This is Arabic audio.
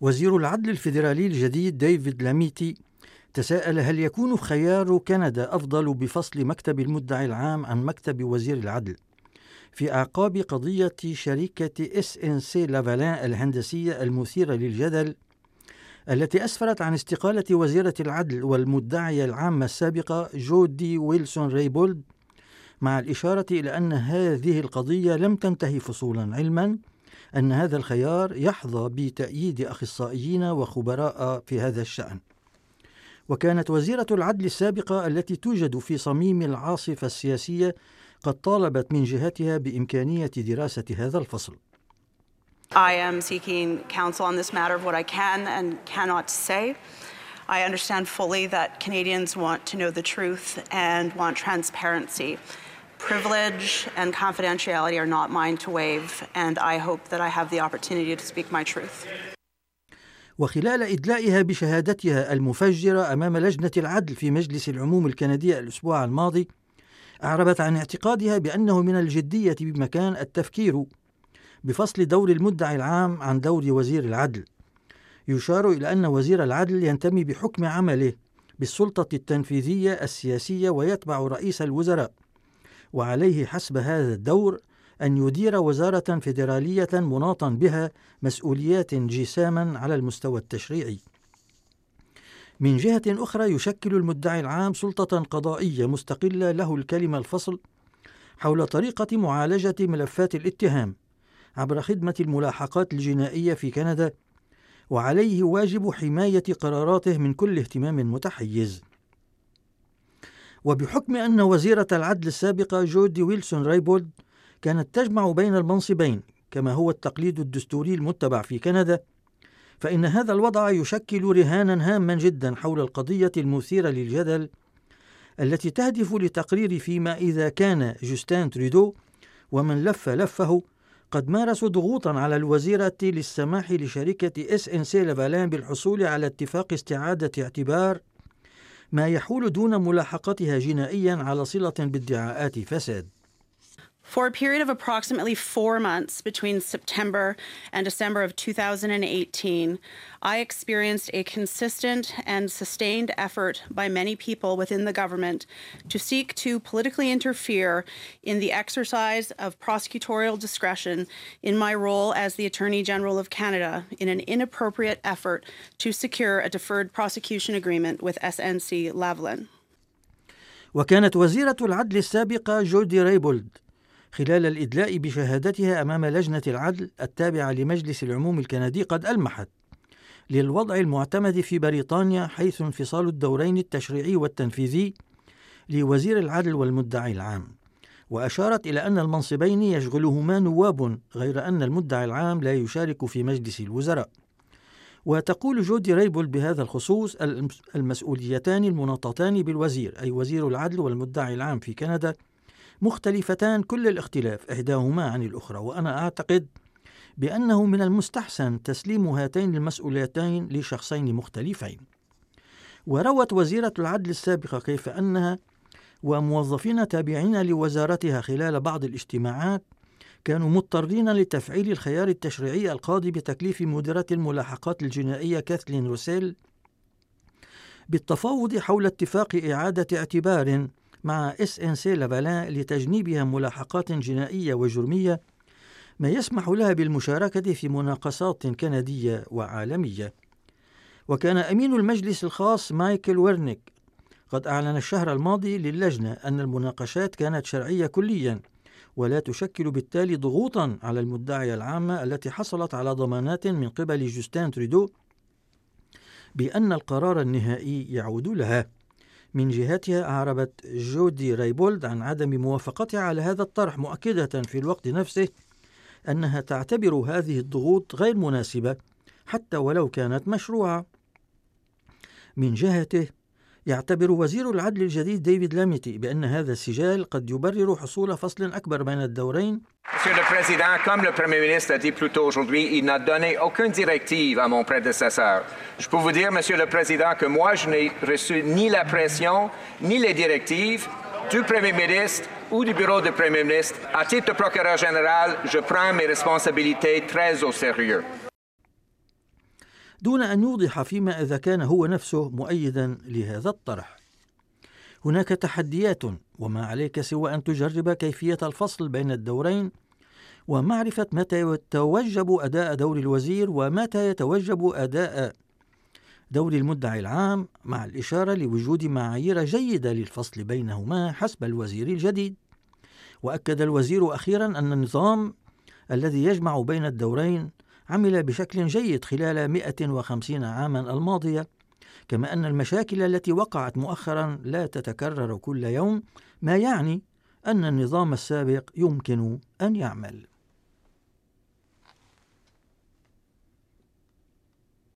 وزير العدل الفيدرالي الجديد ديفيد لاميتي تساءل هل يكون خيار كندا أفضل بفصل مكتب المدعي العام عن مكتب وزير العدل؟ في أعقاب قضية شركة إس إن سي لافالان الهندسية المثيرة للجدل التي أسفرت عن استقالة وزيرة العدل والمدعية العامة السابقة جودي ويلسون ريبولد مع الإشارة إلى أن هذه القضية لم تنتهي فصولا علما أن هذا الخيار يحظى بتأييد أخصائيين وخبراء في هذا الشأن وكانت وزيرة العدل السابقة التي توجد في صميم العاصفة السياسية قد طالبت من جهتها بإمكانية دراسة هذا الفصل I am seeking counsel on this matter of what I can and cannot say. I understand fully that Canadians want to know the truth and want transparency. Privilege and confidentiality are not mine to waive, and I hope that I have the opportunity to speak my truth. وخلال إدلائها بشهادتها المفجرة أمام لجنة العدل في مجلس العموم الكندي الأسبوع الماضي أعربت عن اعتقادها بأنه من الجدية بمكان التفكير بفصل دور المدعي العام عن دور وزير العدل يشار إلى أن وزير العدل ينتمي بحكم عمله بالسلطة التنفيذية السياسية ويتبع رئيس الوزراء وعليه حسب هذا الدور أن يدير وزارة فيدرالية مناطا بها مسؤوليات جساما على المستوى التشريعي. من جهة أخرى يشكل المدعي العام سلطة قضائية مستقلة له الكلمة الفصل حول طريقة معالجة ملفات الاتهام عبر خدمة الملاحقات الجنائية في كندا وعليه واجب حماية قراراته من كل اهتمام متحيز. وبحكم أن وزيرة العدل السابقة جودي ويلسون رايبولد كانت تجمع بين المنصبين كما هو التقليد الدستوري المتبع في كندا فإن هذا الوضع يشكل رهانا هاما جدا حول القضية المثيرة للجدل التي تهدف لتقرير فيما إذا كان جوستان تريدو ومن لف لفه قد مارسوا ضغوطا على الوزيرة للسماح لشركة إس إن سي لافالان بالحصول على اتفاق استعادة اعتبار ما يحول دون ملاحقتها جنائيا على صلة بادعاءات فساد. For a period of approximately four months between September and December of 2018, I experienced a consistent and sustained effort by many people within the government to seek to politically interfere in the exercise of prosecutorial discretion in my role as the Attorney General of Canada in an inappropriate effort to secure a deferred prosecution agreement with SNC Lavalin. وكانت وزيرة العدل السابقة جودي ريبولد خلال الإدلاء بشهادتها أمام لجنة العدل التابعة لمجلس العموم الكندي قد ألمحت. للوضع المعتمد في بريطانيا حيث انفصال الدورين التشريعي والتنفيذي لوزير العدل والمدعي العام. وأشارت إلى أن المنصبين يشغلهما نواب غير أن المدعي العام لا يشارك في مجلس الوزراء. وتقول جودي ريبل بهذا الخصوص المسؤوليتان المناطتان بالوزير أي وزير العدل والمدعي العام في كندا مختلفتان كل الاختلاف إحداهما عن الأخرى وأنا أعتقد بأنه من المستحسن تسليم هاتين المسؤوليتين لشخصين مختلفين. وروت وزيرة العدل السابقة كيف أنها وموظفين تابعين لوزارتها خلال بعض الاجتماعات كانوا مضطرين لتفعيل الخيار التشريعي القاضي بتكليف مديرة الملاحقات الجنائية كاثلين روسيل بالتفاوض حول اتفاق إعادة اعتبار مع إس إن سي لافالان لتجنيبها ملاحقات جنائية وجرمية ما يسمح لها بالمشاركة في مناقصات كندية وعالمية. وكان أمين المجلس الخاص مايكل ويرنيك قد أعلن الشهر الماضي للجنة أن المناقشات كانت شرعية كليا ولا تشكل بالتالي ضغوطا على المدعية العامة التي حصلت على ضمانات من قبل جوستان تريدو بأن القرار النهائي يعود لها. من جهتها أعربت جودي ريبولد عن عدم موافقتها على هذا الطرح مؤكدة في الوقت نفسه أنها تعتبر هذه الضغوط غير مناسبة حتى ولو كانت مشروعة. من جهته يعتبر وزير العدل الجديد ديفيد لاميتي بأن هذا السجال قد يبرر حصول فصل أكبر بين الدورين Monsieur le Président, comme le Premier ministre a dit plus tôt aujourd'hui, il n'a donné aucune directive à mon prédécesseur. Je peux vous dire, Monsieur le Président, que moi, je n'ai reçu ni la pression, ni les directives du Premier ministre ou du Bureau du Premier ministre. À titre de procureur général, je prends mes responsabilités très au sérieux. دون أن يوضح فيما إذا كان هو نفسه مؤيدا لهذا الطرح. هناك تحديات وما عليك سوى أن تجرب كيفية الفصل بين الدورين ومعرفة متى يتوجب أداء دور الوزير ومتى يتوجب أداء دور المدعي العام مع الإشارة لوجود معايير جيدة للفصل بينهما حسب الوزير الجديد. وأكد الوزير أخيرا أن النظام الذي يجمع بين الدورين عمل بشكل جيد خلال 150 عاما الماضية كما أن المشاكل التي وقعت مؤخرا لا تتكرر كل يوم ما يعني أن النظام السابق يمكن أن يعمل.